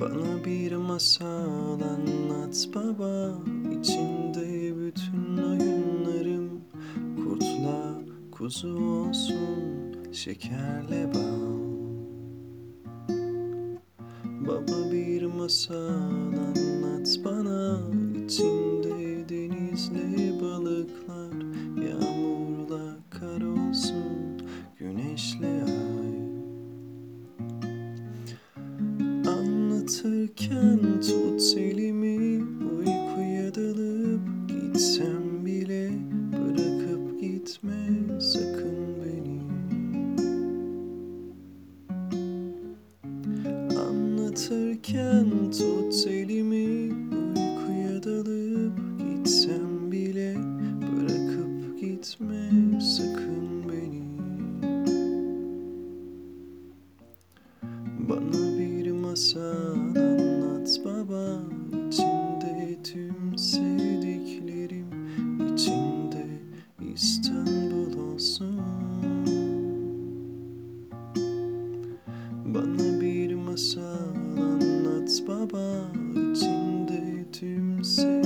Bana bir masal anlat baba. İçinde bütün oyunlarım Kurtla kuzu olsun Şekerle bal. Baba bir masal anlat bana. İçinde denizli balıklar Yağmurla kar olsun Güneşle Anlatırken tut elimi Uykuya dalıp gitsem bile Bırakıp gitme sakın beni. Anlatırken tut elimi Uykuya dalıp gitsem bile Bırakıp gitme sakın beni. Bana bir masal anlat baba. İçinde tüm sevdiklerim içinde İstanbul olsun. Bana bir masal anlat baba. İçinde tüm sevdiklerim